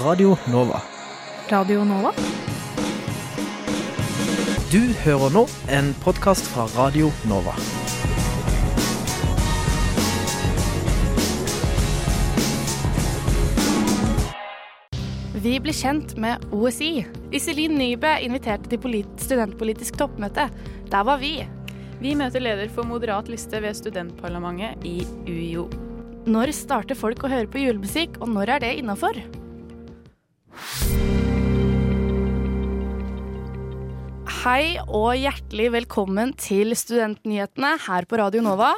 Radio Nova. Radio Nova? Du hører nå en podkast fra Radio Nova. Vi blir kjent med OSI. Iselin Nybø inviterte til studentpolitisk toppmøte. Der var vi. Vi møter leder for Moderat liste ved studentparlamentet i UiO. Når starter folk å høre på julemusikk, og når er det innafor? Hei og hjertelig velkommen til Studentnyhetene her på Radio Nova.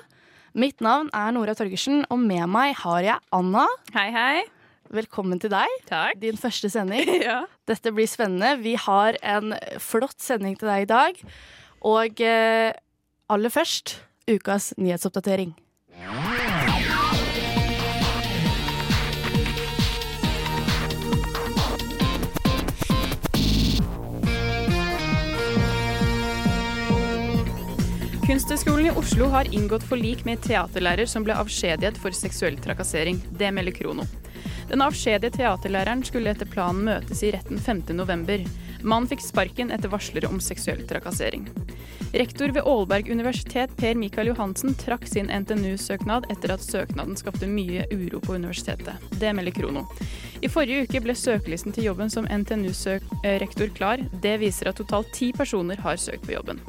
Mitt navn er Nora Torgersen, og med meg har jeg Anna. Hei, hei. Velkommen til deg. Takk. Din første sending. Ja. Dette blir spennende. Vi har en flott sending til deg i dag. Og eh, aller først ukas nyhetsoppdatering. Kunsthøgskolen i Oslo har inngått forlik med teaterlærer som ble avskjediget for seksuell trakassering. Det melder Krono. Den avskjedige teaterlæreren skulle etter planen møtes i retten 5.11. Mannen fikk sparken etter varsler om seksuell trakassering. Rektor ved Aalberg universitet, Per Mikael Johansen, trakk sin NTNU-søknad etter at søknaden skapte mye uro på universitetet. Det melder Krono. I forrige uke ble søkelisten til jobben som NTNU-rektor klar. Det viser at totalt ti personer har søkt på jobben.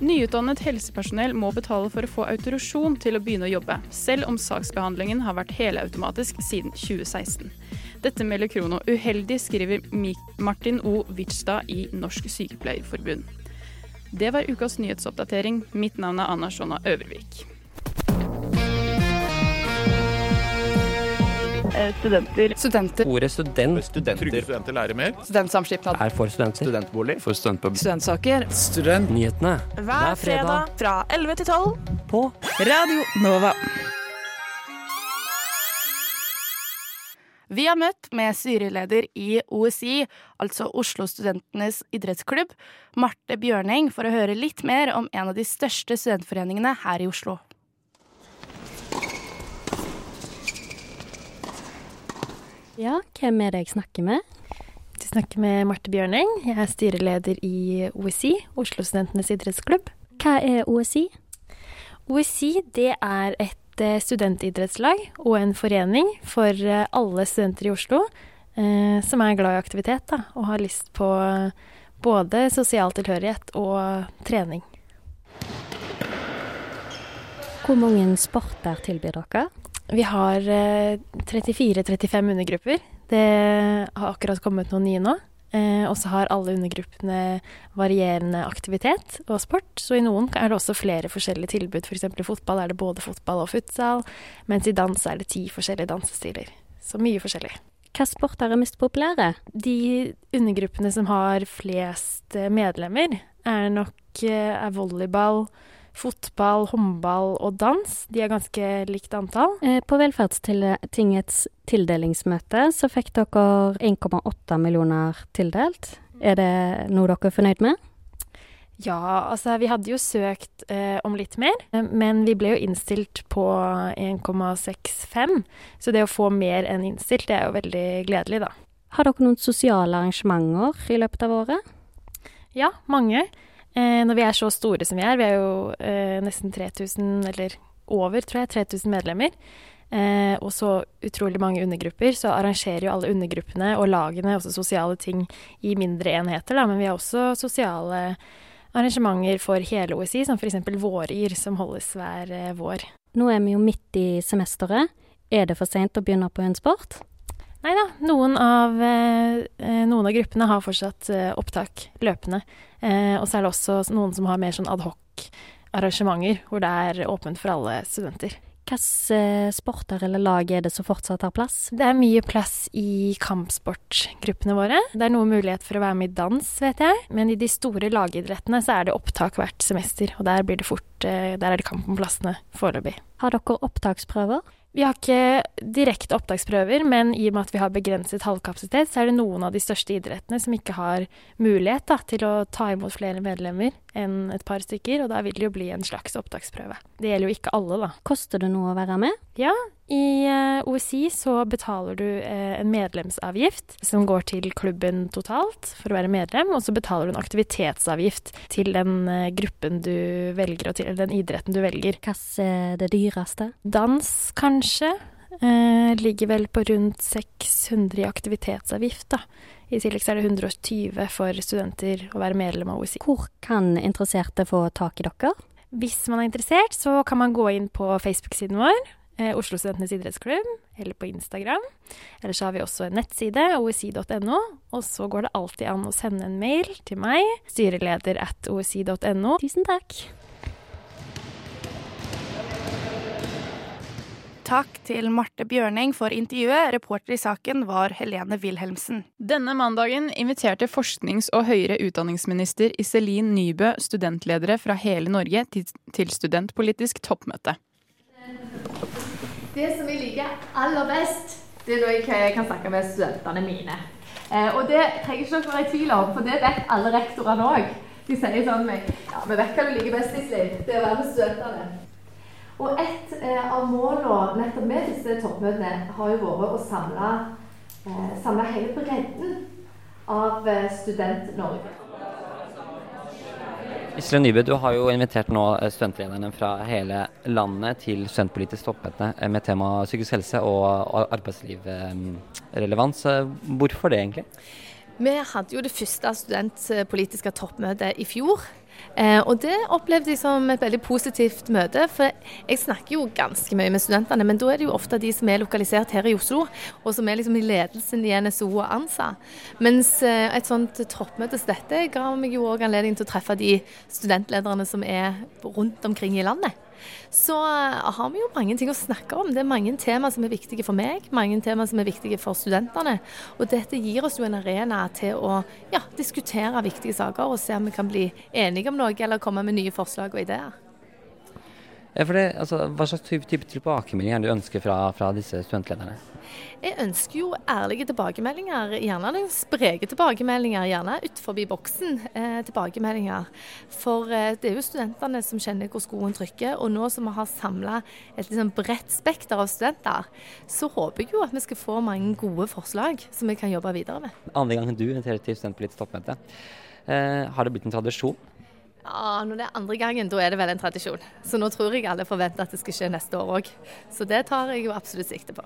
Nyutdannet helsepersonell må betale for å få autorisasjon til å begynne å jobbe, selv om saksbehandlingen har vært helautomatisk siden 2016. Dette melder Krono. Uheldig, skriver Martin O. Vitstad i Norsk Sykepleierforbund. Det var ukas nyhetsoppdatering. Mitt navn er Anna Sjona Øvervik. Studenter. Studenter. Ordet student Studenter. Trygge studenter lærer mer. Studentsamskipnad. er for studenter. Studentbolig. For studentpub. Studentsaker. Nyhetene Hver fredag fra 11 til 12 på Radio Nova. Vi har møtt med styreleder i OSI, altså Oslo Studentenes idrettsklubb, Marte Bjørning, for å høre litt mer om en av de største studentforeningene her i Oslo. Ja, hvem er det jeg snakker med? Du snakker med Marte Bjørning. Jeg er styreleder i OSI, Oslo Studentenes idrettsklubb. Hva er OSI? OSI det er et eh, studentidrettslag og en forening for eh, alle studenter i Oslo eh, som er glad i aktivitet da, og har lyst på eh, både sosial tilhørighet og trening. Hvor mange sporter tilbyr dere? Vi har eh, 34-35 undergrupper. Det har akkurat kommet noen nye nå. Eh, og så har alle undergruppene varierende aktivitet og sport. Så i noen er det også flere forskjellige tilbud. F.eks. i fotball er det både fotball og futsal, mens i dans er det ti forskjellige dansestiler. Så mye forskjellig. Hva sporter er mest populære? De undergruppene som har flest eh, medlemmer, er nok eh, er volleyball, fotball, håndball og dans. De er ganske likt antall. Eh, På Velferdstingets tildelingsmøte så fikk dere 1,8 millioner tildelt. Er det noe dere er fornøyd med? Ja, altså vi hadde jo søkt eh, om litt mer, eh, men vi ble jo innstilt på 1,65. Så det å få mer enn innstilt, det er jo veldig gledelig, da. Har dere noen sosiale arrangementer i løpet av året? Ja, mange. Eh, når vi er så store som vi er, vi er jo eh, nesten 3000, eller over, tror jeg, 3000 medlemmer, eh, og så utrolig mange undergrupper, så arrangerer jo alle undergruppene og lagene også sosiale ting i mindre enheter, da, men vi har også sosiale arrangementer for hele OSI, som f.eks. Våryr, som holdes hver eh, vår. Nå er vi jo midt i semesteret. Er det for seint å begynne på en sport? Nei da, noen av, av gruppene har fortsatt eh, opptak løpende. Eh, og så er det også noen som har mer sånn adhoc-arrangementer, hvor det er åpent for alle studenter. Hvilke eh, sporter eller lag er det som fortsatt har plass? Det er mye plass i kampsportgruppene våre. Det er noe mulighet for å være med i dans, vet jeg. Men i de store lagidrettene så er det opptak hvert semester, og der blir det fort Der er det kamp om plassene foreløpig. Har dere opptaksprøver? Vi har ikke direkte opptaksprøver, men i og med at vi har begrenset halvkapasitet, så er det noen av de største idrettene som ikke har mulighet da, til å ta imot flere medlemmer. Enn et par stykker, og da vil det jo bli en slags opptaksprøve. Det gjelder jo ikke alle, da. Koster det noe å være med? Ja, i eh, OSI så betaler du eh, en medlemsavgift som går til klubben totalt for å være medlem, og så betaler du en aktivitetsavgift til den eh, gruppen du velger, og til den idretten du velger. Hva er det dyreste? Dans, kanskje. Eh, ligger vel på rundt 600 i aktivitetsavgift, da. I tillegg er det 120 for studenter å være medlem av OSI. Hvor kan interesserte få tak i dere? Hvis man er interessert, så kan man gå inn på Facebook-siden vår, eh, Oslo Studentenes idrettsklubb, eller på Instagram. Eller så har vi også en nettside, osi.no, og så går det alltid an å sende en mail til meg, styreleder at osi.no. Tusen takk. Takk til Marte Bjørning for intervjuet. Reporter i saken var Helene Wilhelmsen. Denne mandagen inviterte forsknings- og høyere utdanningsminister Iselin Nybø studentledere fra hele Norge til, studentpolitisk toppmøte. Det som jeg liker aller best, det er når jeg kan snakke med studentene mine. Eh, og det trenger ikke dere være i tvil om, for det vet alle rektorene òg. De sier sånn meg Ja, vi vet hva du liker best, Iselin. Det er å være med studentene. Og et eh, av målene nettopp med disse toppmøtene har jo vært å samle, eh, samle hele bredden av eh, Student-Norge. Isle Nybø, du har jo invitert nå eh, studentlederne fra hele landet til studentpolitisk toppmøte eh, med tema psykisk helse og arbeidslivrelevans. Hvorfor det, egentlig? Vi hadde jo det første studentpolitiske toppmøtet i fjor. Eh, og det opplevde jeg som et veldig positivt møte. For jeg snakker jo ganske mye med studentene, men da er det jo ofte de som er lokalisert her i Oslo, og som er liksom i ledelsen i NSO og ANSA. Mens eh, et sånt toppmøte som dette ga meg jo òg anledning til å treffe de studentlederne som er rundt omkring i landet så eh, har vi jo mange ting å snakke om. Det er mange tema som er viktige for meg, mange tema som er viktige for studentene. Og dette gir oss jo en arena til å ja, diskutere viktige saker og se om vi kan bli enige om noe eller komme med nye forslag og ideer. Ja, det, altså, hva slags type, type tilbakemeldinger du ønsker fra, fra disse studentlederne? Jeg ønsker jo ærlige tilbakemeldinger, gjerne den spreke tilbakemeldinger. Gjerne utenfor boksen eh, tilbakemeldinger. For eh, det er jo studentene som kjenner hvor skoen trykker. Og nå som vi har samla et liksom bredt spekter av studenter, så håper jeg jo at vi skal få mange gode forslag som vi kan jobbe videre med. Andre gangen du inviterer til studentpolitisk toppmøte. Eh, har det blitt en tradisjon? Ja, Når det er andre gangen, da er det vel en tradisjon. Så nå tror jeg alle forventer at det skal skje neste år òg. Så det tar jeg jo absolutt sikte på.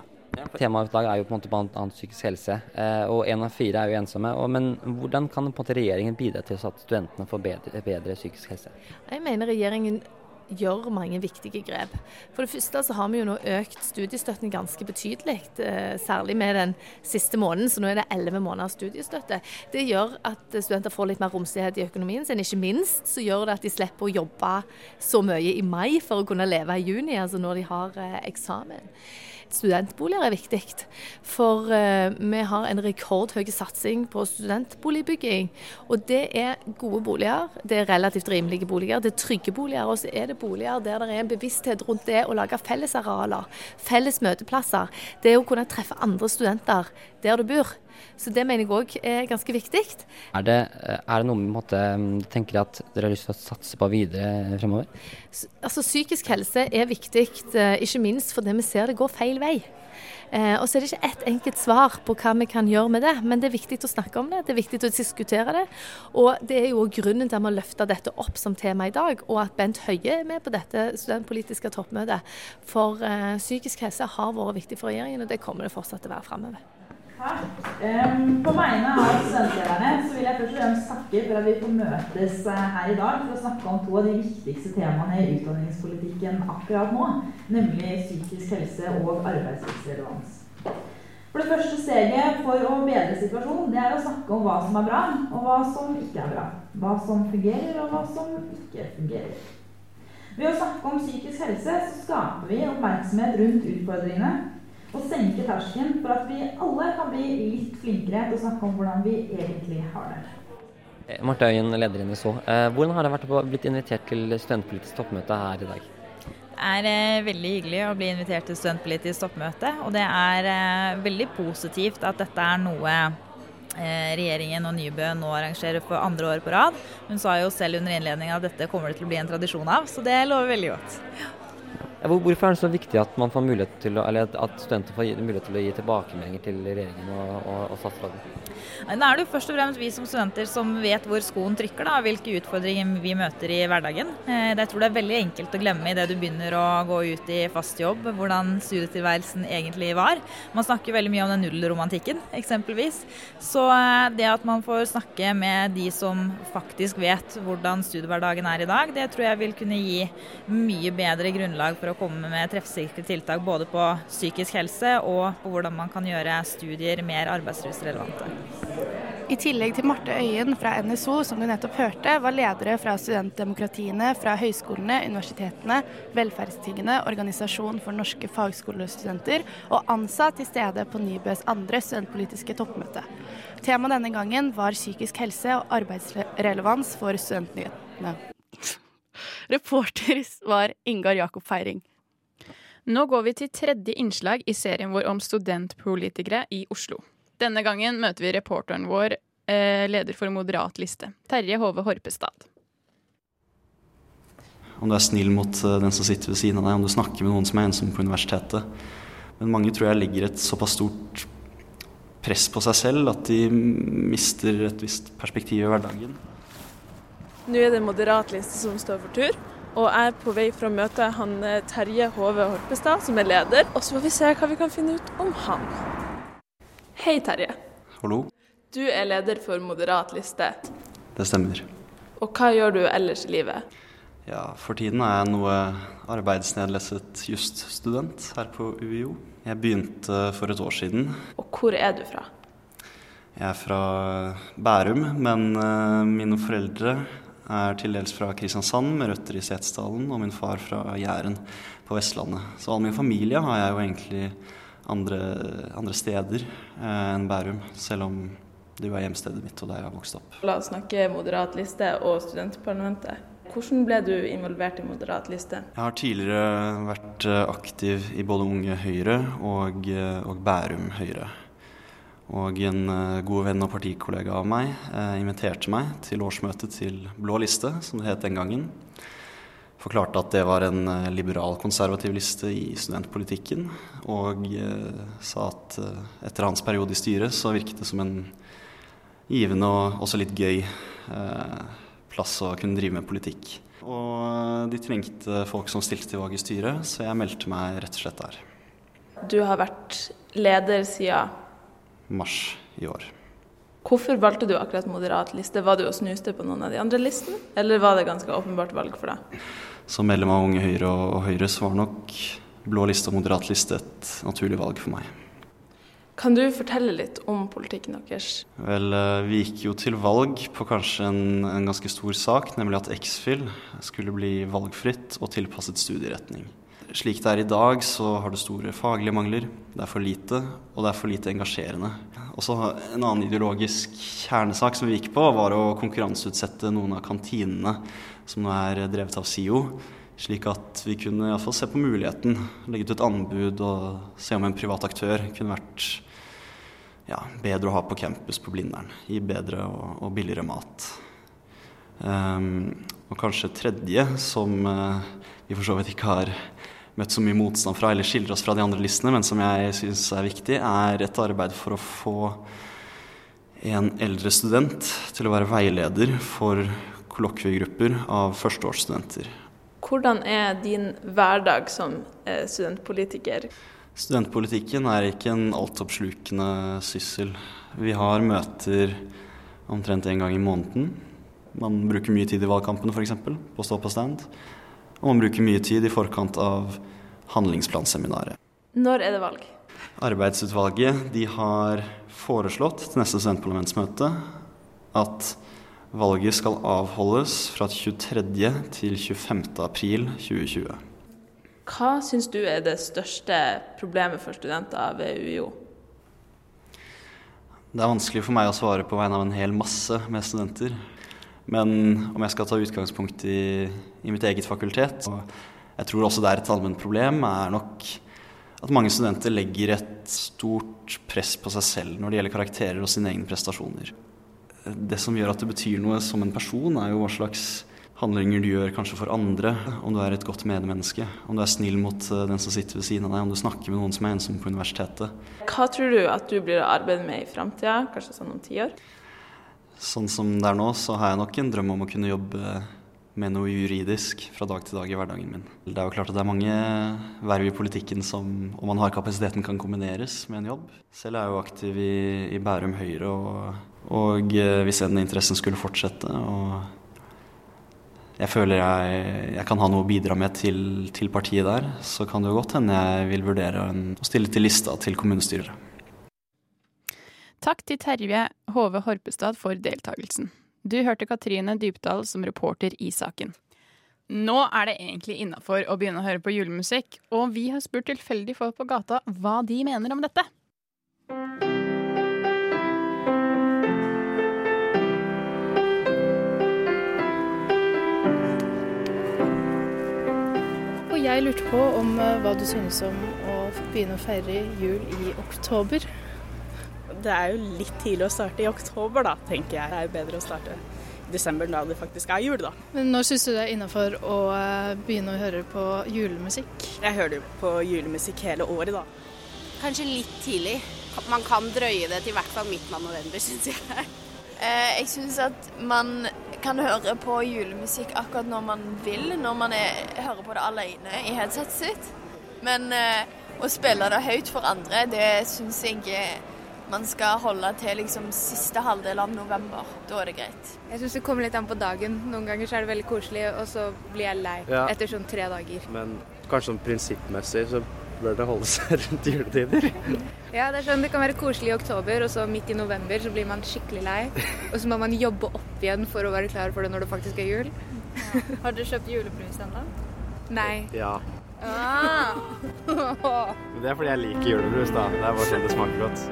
Temaet i dag er jo på en måte bl.a. psykisk helse, eh, og én av fire er jo ensomme. men hvordan kan på en måte regjeringen bidra til at studentene får bedre, bedre psykisk helse? Jeg mener regjeringen gjør mange viktige grep. For det første så har vi jo nå økt studiestøtten ganske betydelig, eh, særlig med den siste måneden. Så nå er det elleve måneder studiestøtte. Det gjør at studenter får litt mer romslighet i økonomien sin. Ikke minst så gjør det at de slipper å jobbe så mye i mai for å kunne leve i juni, altså når de har eh, eksamen studentboliger er viktig. For uh, vi har en rekordhøy satsing på studentboligbygging. Og det er gode boliger, det er relativt rimelige boliger, det er trygge boliger. Og så er det boliger der det er en bevissthet rundt det å lage fellesarealer, felles møteplasser. Det å kunne treffe andre studenter der du bor. Så det mener jeg òg er ganske viktig. Er det, er det noe vi måtte, mm, tenker at dere har lyst til å satse på videre fremover? Altså Psykisk helse er viktig, eh, ikke minst fordi vi ser det går feil vei. Eh, og så er det ikke ett enkelt svar på hva vi kan gjøre med det, men det er viktig å snakke om det, det er viktig å diskutere det. Og det er jo grunnen til at vi har løfta dette opp som tema i dag, og at Bent Høie er med på dette studentpolitiske toppmøtet. For eh, psykisk helse har vært viktig for regjeringen, og det kommer det fortsatt til å være framover. Um, på vegne av studentlederne så vil jeg først og fremst takke for at vi får møtes uh, her i dag for å snakke om to av de viktigste temaene i utdanningspolitikken akkurat nå, nemlig psykisk helse og arbeidslivsrelevans. For det første steget for å bedre situasjonen, det er å snakke om hva som er bra, og hva som ikke er bra. Hva som fungerer, og hva som ikke fungerer. Ved å snakke om psykisk helse så skaper vi oppmerksomhet rundt utfordringene og senke terskelen for at vi alle kan bli litt flinkere til å snakke om hvordan vi egentlig har det. Eh, Marte Øyen, leder i NSO. Eh, hvordan har det vært å blitt invitert til studentpolitisk toppmøte her i dag? Det er eh, veldig hyggelig å bli invitert til studentpolitisk toppmøte. Og det er veldig positivt at dette er noe regjeringen og Nybø nå arrangerer for andre år på rad. Hun sa jo selv under innledningen at dette kommer det til å bli en tradisjon av, så det lover veldig godt. Hvorfor er det så viktig at man får til å, eller at studenter får mulighet til å gi tilbakemeldinger til regjeringen og, og, og statsråden? Da er det jo først og fremst vi som studenter som vet hvor skoen trykker, da, hvilke utfordringer vi møter i hverdagen. Eh, jeg tror det er veldig enkelt å glemme idet du begynner å gå ut i fast jobb, hvordan studietilværelsen egentlig var. Man snakker veldig mye om den nullromantikken, eksempelvis. Så eh, det at man får snakke med de som faktisk vet hvordan studiehverdagen er i dag, det tror jeg vil kunne gi mye bedre grunnlag for å komme med treffsikre tiltak både på psykisk helse og på hvordan man kan gjøre studier mer arbeidslivsrelevante. I tillegg til Marte Øyen fra NSO, som du nettopp hørte, var ledere fra studentdemokratiene fra høyskolene, universitetene, velferdstingene, Organisasjon for norske fagskolestudenter og ANSA til stede på Nybøs andre studentpolitiske toppmøte. Temaet denne gangen var psykisk helse og arbeidsrelevans for studentnyhetene. Reporter var Ingar Jakob Feiring. Nå går vi til tredje innslag i serien vår om studentpolitikere i Oslo. Denne gangen møter vi reporteren vår, eh, leder for Moderat liste, Terje Hove Horpestad. Om du er snill mot eh, den som sitter ved siden av deg, om du snakker med noen som er ensom på universitetet. Men mange tror jeg legger et såpass stort press på seg selv at de mister et visst perspektiv i hverdagen. Nå er det Moderat liste som står for tur. Og jeg er på vei for å møte han eh, Terje Hove Horpestad, som er leder. Og så får vi se hva vi kan finne ut om han. Hei, Terje. Hallo. Du er leder for Moderat liste. Det stemmer. Og hva gjør du ellers i livet? Ja, For tiden er jeg noe arbeidsnedlesset jusstudent her på UiO. Jeg begynte for et år siden. Og hvor er du fra? Jeg er fra Bærum, men uh, mine foreldre er til dels fra Kristiansand, med røtter i Setesdalen, og min far fra Jæren på Vestlandet. Så all min familie har jeg jo egentlig andre, andre steder eh, enn Bærum, selv om det er hjemstedet mitt og der jeg har vokst opp. La oss snakke Moderat liste og studentparlamentet. Hvordan ble du involvert i Moderat liste? Jeg har tidligere vært eh, aktiv i både Unge Høyre og, eh, og Bærum Høyre. Og en god venn og partikollega av meg eh, inviterte meg til årsmøtet til Blå liste, som det het den gangen forklarte at det var en eh, liberal, konservativ liste i studentpolitikken. Og eh, sa at eh, etter hans periode i styret så virket det som en givende og også litt gøy eh, plass å kunne drive med politikk. Og de trengte folk som stilte til valg i styret, så jeg meldte meg rett og slett der. Du har vært leder siden Mars i år. Hvorfor valgte du akkurat moderat liste? Var du og snuste på noen av de andre listene, eller var det ganske åpenbart valg for deg? Som medlem av Unge Høyre og Høyre så var nok blå liste og moderat liste et naturlig valg for meg. Kan du fortelle litt om politikken deres? Vel, eh, Vi gikk jo til valg på kanskje en, en ganske stor sak, nemlig at X-FIL skulle bli valgfritt og tilpasset studieretning. Slik det er i dag, så har det store faglige mangler. Det er for lite, og det er for lite engasjerende. Også En annen ideologisk kjernesak som vi gikk på, var å konkurranseutsette noen av kantinene som nå er drevet av SIO. Slik at vi kunne iallfall se på muligheten, legge ut et anbud og se om en privat aktør kunne vært ja, bedre å ha på campus på Blindern. Gi bedre og, og billigere mat. Um, og kanskje tredje, som uh, vi for så vidt ikke har møtt så mye motstand fra, eller skiller oss fra de andre listene, men som jeg syns er viktig, er et arbeid for å få en eldre student til å være veileder for kollokviegrupper av førsteårsstudenter. Hvordan er din hverdag som eh, studentpolitiker? Studentpolitikken er ikke en altoppslukende syssel. Vi har møter omtrent én gang i måneden. Man bruker mye tid i valgkampene f.eks. på å stå på stand. Og man bruker mye tid i forkant av handlingsplanseminaret. Når er det valg? Arbeidsutvalget de har foreslått til neste studentparlamentsmøte at Valget skal avholdes fra 23. til 25. april 2020. Hva syns du er det største problemet for studenter ved UiO? Det er vanskelig for meg å svare på vegne av en hel masse med studenter. Men om jeg skal ta utgangspunkt i, i mitt eget fakultet, og jeg tror også det er et allment problem, er nok at mange studenter legger et stort press på seg selv når det gjelder karakterer og sine egne prestasjoner. Det som gjør at det betyr noe som en person, er jo hva slags handlinger du gjør kanskje for andre. Om du er et godt medmenneske, om du er snill mot eh, den som sitter ved siden av deg, om du snakker med noen som er ensom på universitetet. Hva tror du at du blir å arbeide med i framtida, kanskje sånn om ti år? Sånn som det er nå, så har jeg nok en drøm om å kunne jobbe med noe juridisk fra dag til dag i hverdagen min. Det er jo klart at det er mange verv i politikken som, om man har kapasiteten, kan kombineres med en jobb. Selv er jeg jo aktiv i, i Bærum Høyre, og, og eh, hvis den interessen skulle fortsette og jeg føler jeg, jeg, kan ha noe å bidra med til, til partiet der, så kan det jo godt hende jeg vil vurdere en, å stille til lista til kommunestyret. Takk til Terje Hove Horpestad for deltakelsen. Du hørte Katrine Dybdahl som reporter i saken. Nå er det egentlig innafor å begynne å høre på julemusikk, og vi har spurt tilfeldige folk på gata hva de mener om dette. Jeg lurte på om uh, hva du synes om å begynne å feire jul i oktober. Det er jo litt tidlig å starte i oktober, da, tenker jeg. Det er jo bedre å starte i desember da det faktisk er jul, da. Men når syns du det er innafor å uh, begynne å høre på julemusikk? Jeg hører jo på julemusikk hele året, da. Kanskje litt tidlig. Man kan drøye det til i hvert fall midten av november, syns jeg. Eh, jeg syns at man kan høre på julemusikk akkurat når man vil, når man er, hører på det alene i headsetet sitt. Men eh, å spille det høyt for andre, det syns jeg eh, man skal holde til liksom siste halvdel av november. Da er det greit. Jeg syns det kommer litt an på dagen. Noen ganger så er det veldig koselig, og så blir jeg lei Ja. etter sånn tre dager. Men kanskje sånn prinsippmessig så bør det holde seg rundt juletider. Ja, det er sånn det kan være koselig i oktober, og så midt i november så blir man skikkelig lei. Og så må man jobbe opp igjen for å være klar for det når det faktisk er jul. Har dere kjøpt julebrus ennå? Nei. Ja. Ah. Det er fordi jeg liker julebrus, da. Det er bare sånn det smaker godt.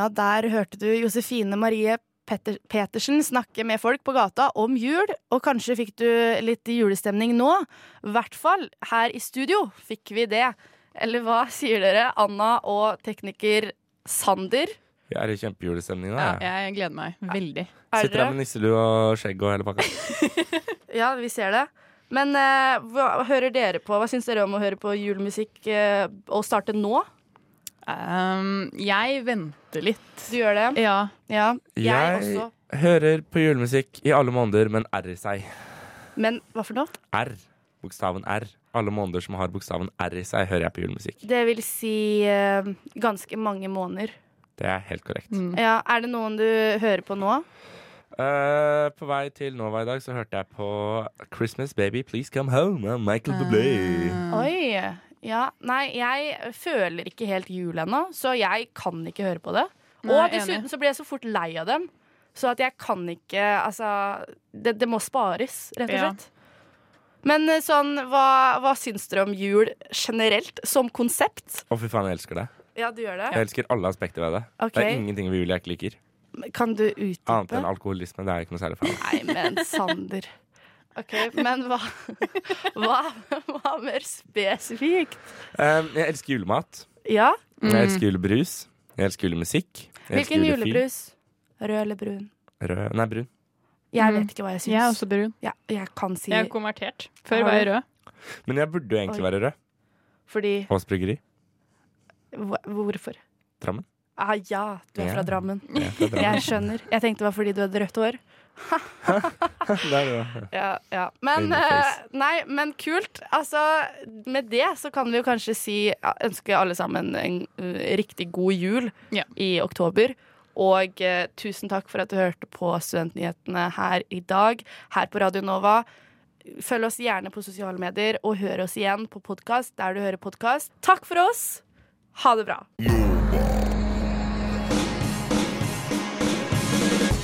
Ja, der hørte du Josefine Marie Petter Petersen snakke med folk på gata om jul, og kanskje fikk du litt julestemning nå. I hvert fall her i studio fikk vi det. Eller hva sier dere, Anna og tekniker Sander? Jeg er i kjempejulestemning nå. Ja, jeg. jeg gleder meg veldig. Er Sitter her med nisselue og skjegg og hele pakka. Ja, vi ser det. Men eh, hva hører dere på? Hva syns dere om å høre på julemusikk eh, og starte nå? Um, jeg venter litt. Du gjør det? Ja. Ja, jeg, Jeg også. hører på julemusikk i alle måneder, men R i seg. Men hva for noe? R. Bokstaven R. Alle måneder som har bokstaven R i seg, hører jeg på julemusikk. Det vil si uh, ganske mange måneder. Det er helt korrekt. Ja, er det noen du hører på nå? Eh, på vei til Nova i dag så hørte jeg på Christmas Baby Please Come Home av Michael Bublé. Oi. Ja. Nei, jeg føler ikke helt jul ennå, så jeg kan ikke høre på det. Nei, og dessuten så blir jeg så fort lei av dem. Så at jeg kan ikke Altså, det, det må spares, rett og Ja. slett. Men eh, sånn, hva, hva syns dere om jul generelt, som konsept? Å, fy faen, jeg elsker det. Ja, du gjør Jeg elsker alle aspekter ved det. Okay. Det er ingenting ved jul jeg ikke liker. Kan du Annet enn alkoholisme. Det er jeg ikke noe særlig fan. Nei, men Sander. OK, men hva, hva, hva mer spesifikt? Um, jeg elsker julemat. Ja? Jeg elsker julebrus. Jeg elsker julemusikk. Jeg Hvilken elsker julebrus? Rød eller brun? Rød Nei, brun. Jeg Mm. vet ikke hva jeg syns. Jeg er også brun. Ja, jeg kan si Jeg er konvertert. Før var jeg rød. Men jeg burde jo egentlig Oi. være rød. Fordi Ås Bryggeri. Hvorfor? Drammen. Ah, ja, du er Ja, fra Drammen. jeg fra Drammen. Jeg skjønner. Jeg tenkte det var fordi du hadde rødt hår. Der, ja. Ja, ja. Men, eh, nei, men kult. Altså, med det så kan vi jo kanskje si ja, ønske alle sammen en eh, riktig god jul i oktober. Og eh, tusen takk for at du hørte på Studentnyhetene her i dag, her på Radio Nova. Følg oss gjerne på sosiale medier, og hør oss igjen på podkast der du hører podkast. Takk for oss. Ha det bra.